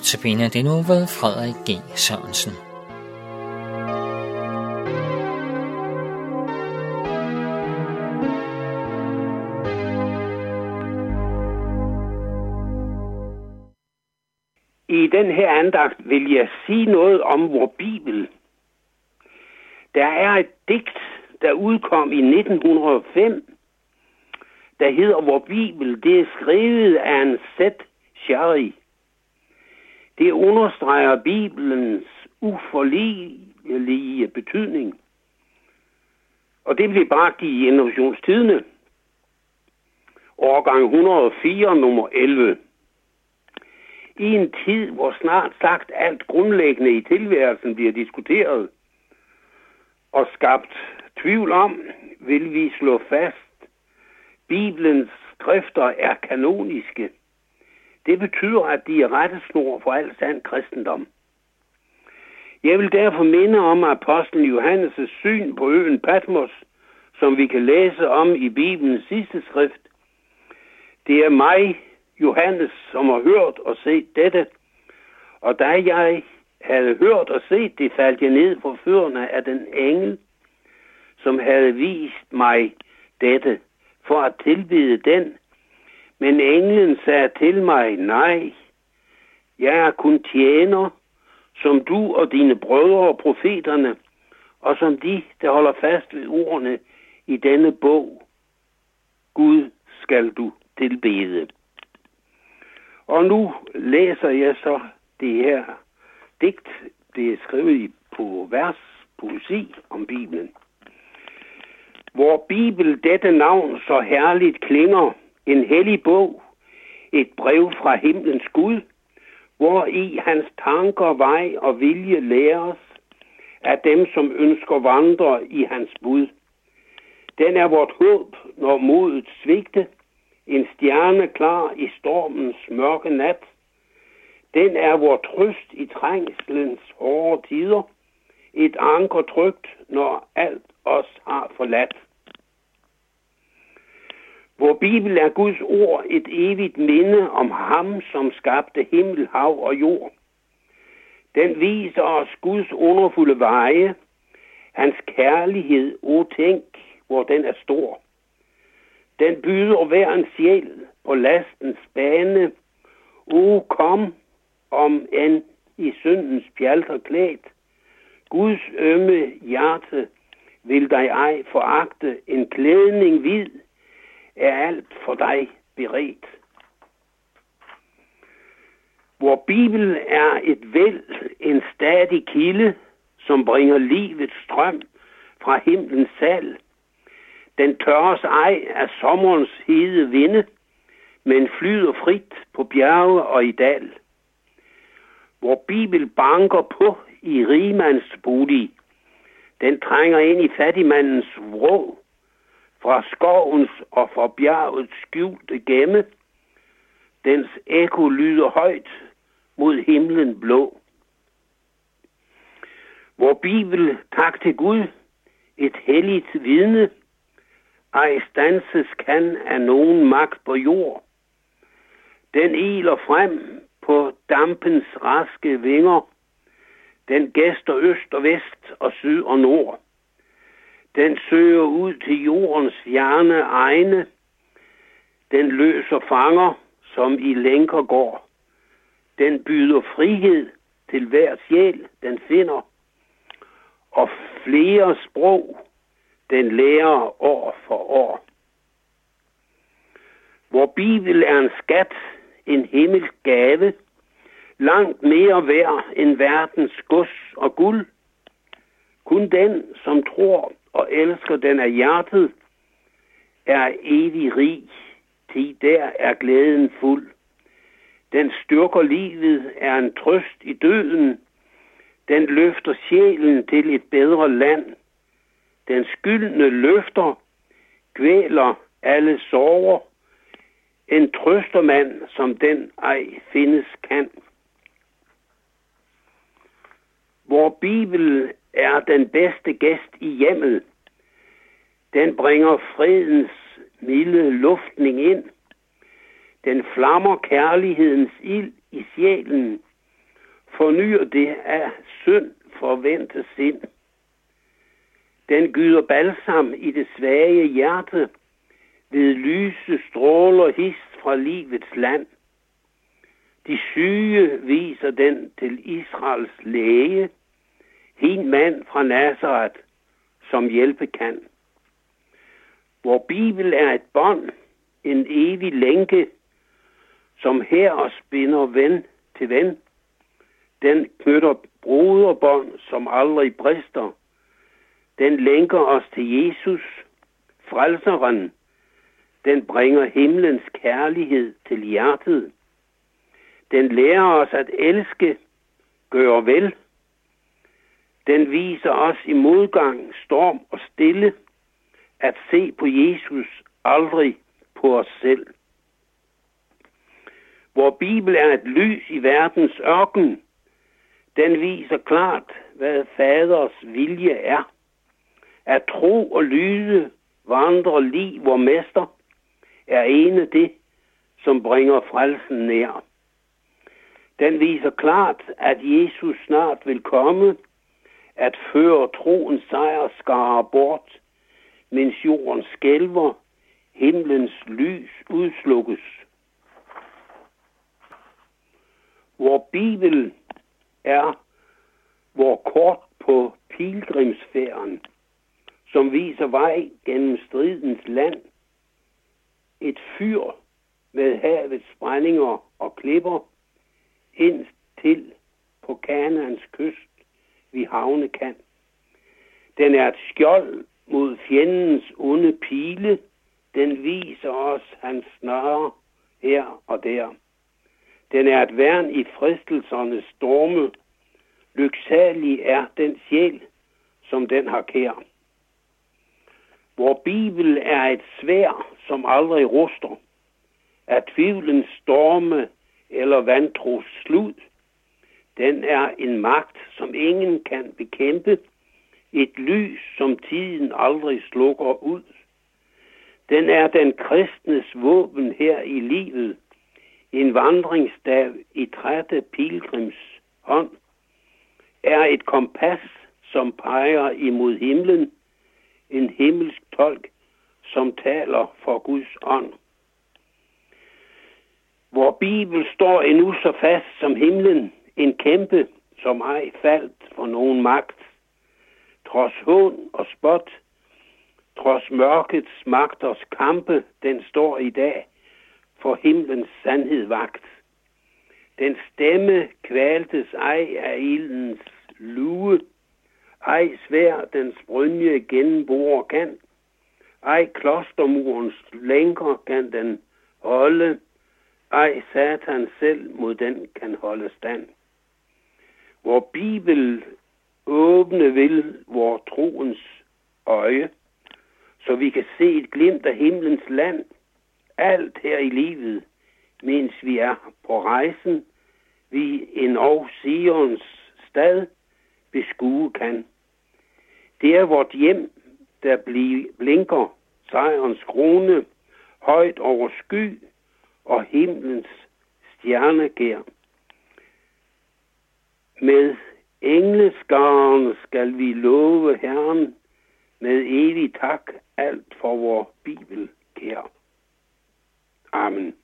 Notabene det nu ved Frederik G. Sørensen. I den her andagt vil jeg sige noget om vor Bibel. Der er et digt, der udkom i 1905, der hedder Vor Bibel. Det er skrevet af en sæt Sherry. Det understreger Bibelens uforligelige betydning. Og det blev bragt i innovationstidene. Årgang 104, nummer 11. I en tid, hvor snart sagt alt grundlæggende i tilværelsen bliver diskuteret og skabt tvivl om, vil vi slå fast, Bibelens skrifter er kanoniske. Det betyder, at de er rettesnor for al sand kristendom. Jeg vil derfor minde om apostlen Johannes' syn på øen Patmos, som vi kan læse om i Bibelens sidste skrift. Det er mig, Johannes, som har hørt og set dette, og da jeg havde hørt og set det, faldt jeg ned på førerne af den engel, som havde vist mig dette, for at tilbede den, men englen sagde til mig, nej, jeg er kun tjener, som du og dine brødre og profeterne, og som de, der holder fast ved ordene i denne bog. Gud skal du tilbede. Og nu læser jeg så det her digt. Det er skrevet på vers, poesi om Bibelen. Hvor Bibel dette navn så herligt klinger, en hellig bog, et brev fra himlens Gud, hvor i hans tanker, vej og vilje læres af dem, som ønsker vandre i hans bud. Den er vort håb, når modet svigte, en stjerne klar i stormens mørke nat. Den er vor trøst i trængslens hårde tider, et anker trygt, når alt os har forladt. Hvor Bibel er Guds ord et evigt minde om ham, som skabte himmel, hav og jord. Den viser os Guds underfulde veje, hans kærlighed, o tænk, hvor den er stor. Den byder hver en sjæl på lastens bane. O kom, om end i syndens pjalter klædt. Guds ømme hjerte vil dig ej foragte en klædning hvid, er alt for dig beredt. Hvor Bibelen er et væld, en stadig kilde, som bringer livets strøm fra himlens sal. Den tørres ej af sommerens hede vinde, men flyder frit på bjerge og i dal. Hvor Bibel banker på i rigmands bolig, den trænger ind i fattigmandens vrå, fra skovens og fra bjergets skjulte gemme. Dens ekko lyder højt mod himlen blå. Hvor Bibel, tak til Gud, et helligt vidne, ej stanses kan af nogen magt på jord. Den iler frem på dampens raske vinger. Den gæster øst og vest og syd og nord. Den søger ud til jordens fjerne egne. Den løser fanger, som i lænker går. Den byder frihed til hver sjæl, den finder. Og flere sprog, den lærer år for år. Hvor Bibel er en skat, en himmelsk gave, langt mere værd end verdens gods og guld. Kun den, som tror og elsker den af hjertet, er evig rig, til der er glæden fuld. Den styrker livet, er en trøst i døden. Den løfter sjælen til et bedre land. Den skyldne løfter, kvæler alle sorger. En trøstermand, som den ej findes kan. Hvor Bibel er den bedste gæst i hjemmet. Den bringer fredens milde luftning ind. Den flammer kærlighedens ild i sjælen. fornyer det af synd forventet sind. Den gyder balsam i det svage hjerte, ved lyse stråler hist fra livets land. De syge viser den til Israels læge, hin mand fra Nazareth, som hjælpe kan. Vor Bibel er et bånd, en evig lænke, som her og spinder ven til ven. Den knytter broderbånd, som aldrig brister. Den lænker os til Jesus, frelseren. Den bringer himlens kærlighed til hjertet. Den lærer os at elske, gøre vel. Den viser os i modgang, storm og stille, at se på Jesus, aldrig på os selv. Hvor Bibel er et lys i verdens ørken, den viser klart, hvad faders vilje er. At tro og lyde vandre lige hvor mester, er ene det, som bringer frelsen nær. Den viser klart, at Jesus snart vil komme, at føre troens sejrskare bort, mens jorden skælver, himlens lys udslukkes. Hvor Bibel er hvor kort på pilgrimsfærden, som viser vej gennem stridens land. Et fyr med havets brændinger og klipper ind til på Kanaans kyst vi havne kan. Den er et skjold mod fjendens onde pile. Den viser os hans snare her og der. Den er et værn i fristelsernes storme. Lyksalig er den sjæl, som den har kær. Hvor Bibel er et svær, som aldrig ruster. Er tvivlens storme eller vantros slud. Den er en magt, som ingen kan bekæmpe. Et lys, som tiden aldrig slukker ud. Den er den kristnes våben her i livet – en vandringsstav i trætte pilgrims hånd er et kompas, som peger imod himlen, en himmelsk tolk, som taler for Guds ånd. Hvor Bibel står endnu så fast som himlen, en kæmpe, som ej faldt for nogen magt. Trods hån og spot, trods mørkets magters kampe, den står i dag for himlens sandhed vagt. Den stemme kvaltes ej af ildens lue, ej svær den brynje gennembore kan, ej klostermurens lænker kan den holde, ej satan selv mod den kan holde stand. Hvor Bibel åbne vil vor troens øje, så vi kan se et glimt af himlens land – alt her i livet, mens vi er på rejsen, vi en og Sions stad beskue kan. Det er vort hjem, der blinker sejrens krone, højt over sky og himlens stjernegær. Med engleskaren skal vi love Herren med evig tak alt for vor Bibel kær. Amen.